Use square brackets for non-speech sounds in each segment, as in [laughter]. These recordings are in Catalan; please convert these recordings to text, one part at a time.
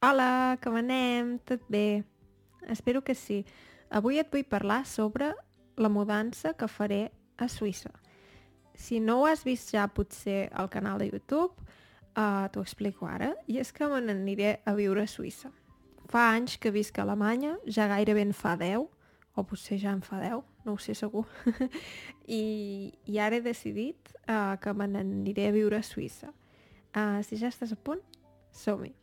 Hola, com anem? Tot bé? Espero que sí. Avui et vull parlar sobre la mudança que faré a Suïssa. Si no ho has vist ja potser al canal de YouTube, uh, t'ho explico ara, i és que me n'aniré a viure a Suïssa. Fa anys que visc a Alemanya, ja gairebé en fa 10, o potser ja en fa 10, no ho sé segur, [laughs] I, i ara he decidit uh, que me n'aniré a viure a Suïssa. Uh, si ja estàs a punt, som-hi.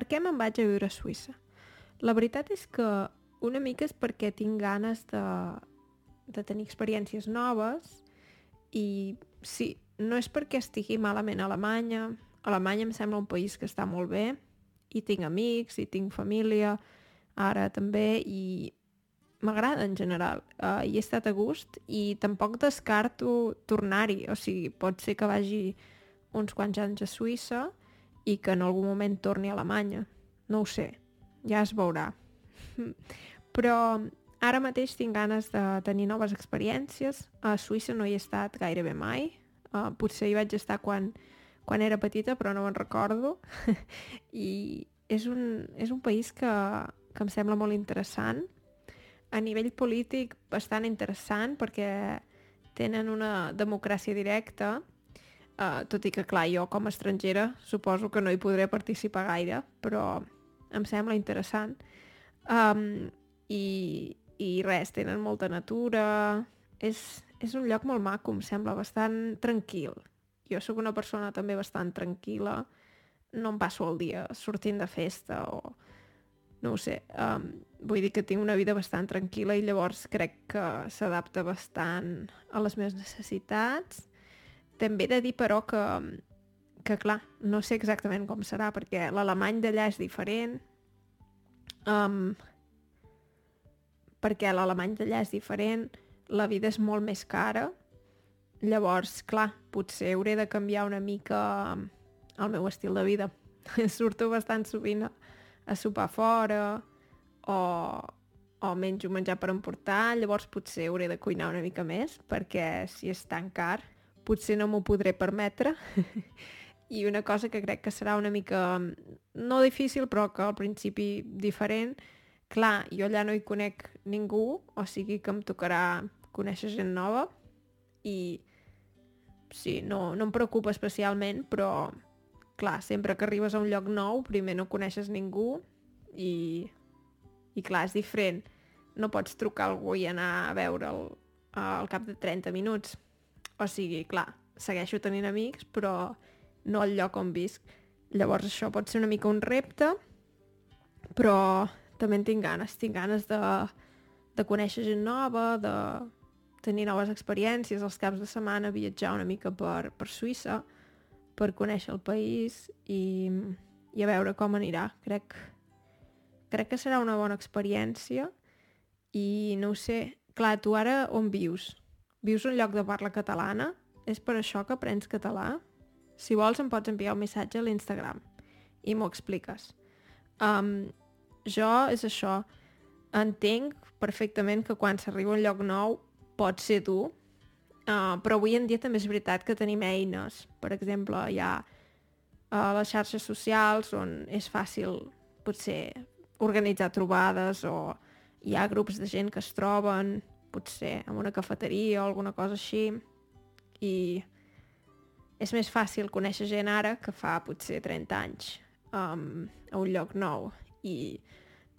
Per què me'n vaig a viure a Suïssa? La veritat és que una mica és perquè tinc ganes de, de tenir experiències noves i sí, no és perquè estigui malament a Alemanya. Alemanya em sembla un país que està molt bé i tinc amics i tinc família ara també i m'agrada en general. Uh, hi he estat a gust i tampoc descarto tornar-hi. O sigui, pot ser que vagi uns quants anys a Suïssa i que en algun moment torni a Alemanya. No ho sé, ja es veurà. [laughs] Però ara mateix tinc ganes de tenir noves experiències. A Suïssa no hi he estat gairebé mai. Uh, potser hi vaig estar quan, quan era petita, però no me'n recordo. [laughs] I és un, és un país que, que em sembla molt interessant. A nivell polític, bastant interessant, perquè tenen una democràcia directa Uh, tot i que, clar, jo com a estrangera suposo que no hi podré participar gaire, però em sembla interessant. Um, i, I res, tenen molta natura... És, és un lloc molt maco, em sembla, bastant tranquil. Jo sóc una persona també bastant tranquil·la, no em passo el dia sortint de festa o... No ho sé, um, vull dir que tinc una vida bastant tranquil·la i llavors crec que s'adapta bastant a les meves necessitats també he de dir, però, que, que clar, no sé exactament com serà, perquè l'alemany d'allà és diferent, um, perquè l'alemany d'allà és diferent, la vida és molt més cara, llavors, clar, potser hauré de canviar una mica el meu estil de vida. [laughs] Surto bastant sovint a, a sopar fora o, o menjo menjar per emportar, llavors potser hauré de cuinar una mica més, perquè si és tan car potser no m'ho podré permetre. [laughs] I una cosa que crec que serà una mica, no difícil, però que al principi diferent, clar, jo allà no hi conec ningú, o sigui que em tocarà conèixer gent nova i sí, no, no em preocupa especialment, però clar, sempre que arribes a un lloc nou, primer no coneixes ningú i, i clar, és diferent. No pots trucar algú i anar a veure'l al cap de 30 minuts o sigui, clar, segueixo tenint amics, però no al lloc on visc. Llavors això pot ser una mica un repte, però també en tinc ganes. Tinc ganes de, de conèixer gent nova, de tenir noves experiències, els caps de setmana viatjar una mica per, per Suïssa, per conèixer el país i, i a veure com anirà. Crec, crec que serà una bona experiència i no ho sé, clar, tu ara on vius? Vius un lloc de parla catalana? És per això que aprens català? Si vols em pots enviar un missatge a l'Instagram i m'ho expliques. Um, jo és això. Entenc perfectament que quan s'arriba a un lloc nou pot ser dur, uh, però avui en dia també és veritat que tenim eines. Per exemple, hi ha uh, les xarxes socials on és fàcil potser organitzar trobades o hi ha grups de gent que es troben potser en una cafeteria o alguna cosa així i és més fàcil conèixer gent ara que fa potser 30 anys um, a un lloc nou. I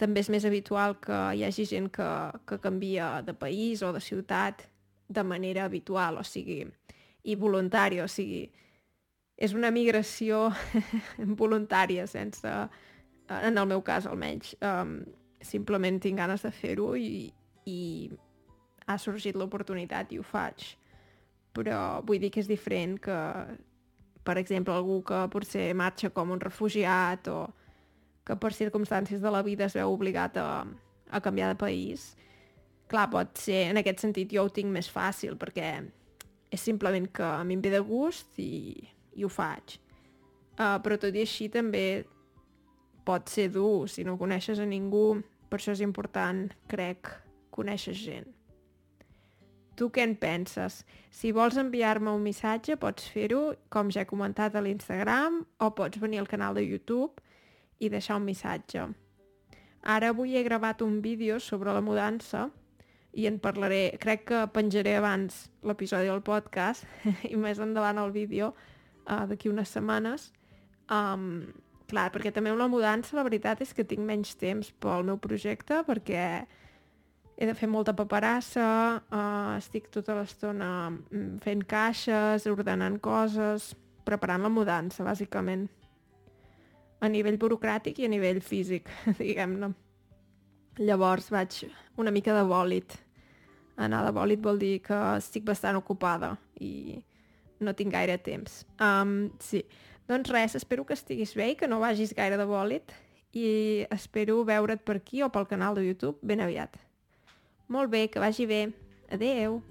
també és més habitual que hi hagi gent que, que canvia de país o de ciutat de manera habitual, o sigui, i voluntària, o sigui, és una migració [laughs] voluntària, sense, en el meu cas almenys, um, simplement tinc ganes de fer-ho i, i ha sorgit l'oportunitat i ho faig. Però vull dir que és diferent que, per exemple, algú que potser marxa com un refugiat o que per circumstàncies de la vida es veu obligat a, a canviar de país. Clar, pot ser, en aquest sentit jo ho tinc més fàcil perquè és simplement que a mi em ve de gust i, i ho faig. Uh, però tot i així també pot ser dur si no coneixes a ningú. Per això és important, crec, conèixer gent. Tu què en penses? Si vols enviar-me un missatge pots fer-ho, com ja he comentat a l'Instagram, o pots venir al canal de YouTube i deixar un missatge. Ara avui he gravat un vídeo sobre la mudança i en parlaré, crec que penjaré abans l'episodi del podcast [laughs] i més endavant el vídeo uh, d'aquí unes setmanes. Um, clar, perquè també amb la mudança la veritat és que tinc menys temps pel meu projecte perquè he de fer molta paperassa, uh, estic tota l'estona mm, fent caixes, ordenant coses, preparant la mudança, bàsicament. A nivell burocràtic i a nivell físic, [laughs] diguem-ne. Llavors vaig una mica de bòlit. Anar de bòlit vol dir que estic bastant ocupada i no tinc gaire temps. Um, sí, doncs res, espero que estiguis bé i que no vagis gaire de bòlit i espero veure't per aquí o pel canal de YouTube ben aviat. Molt bé, que vagi bé. Adeu!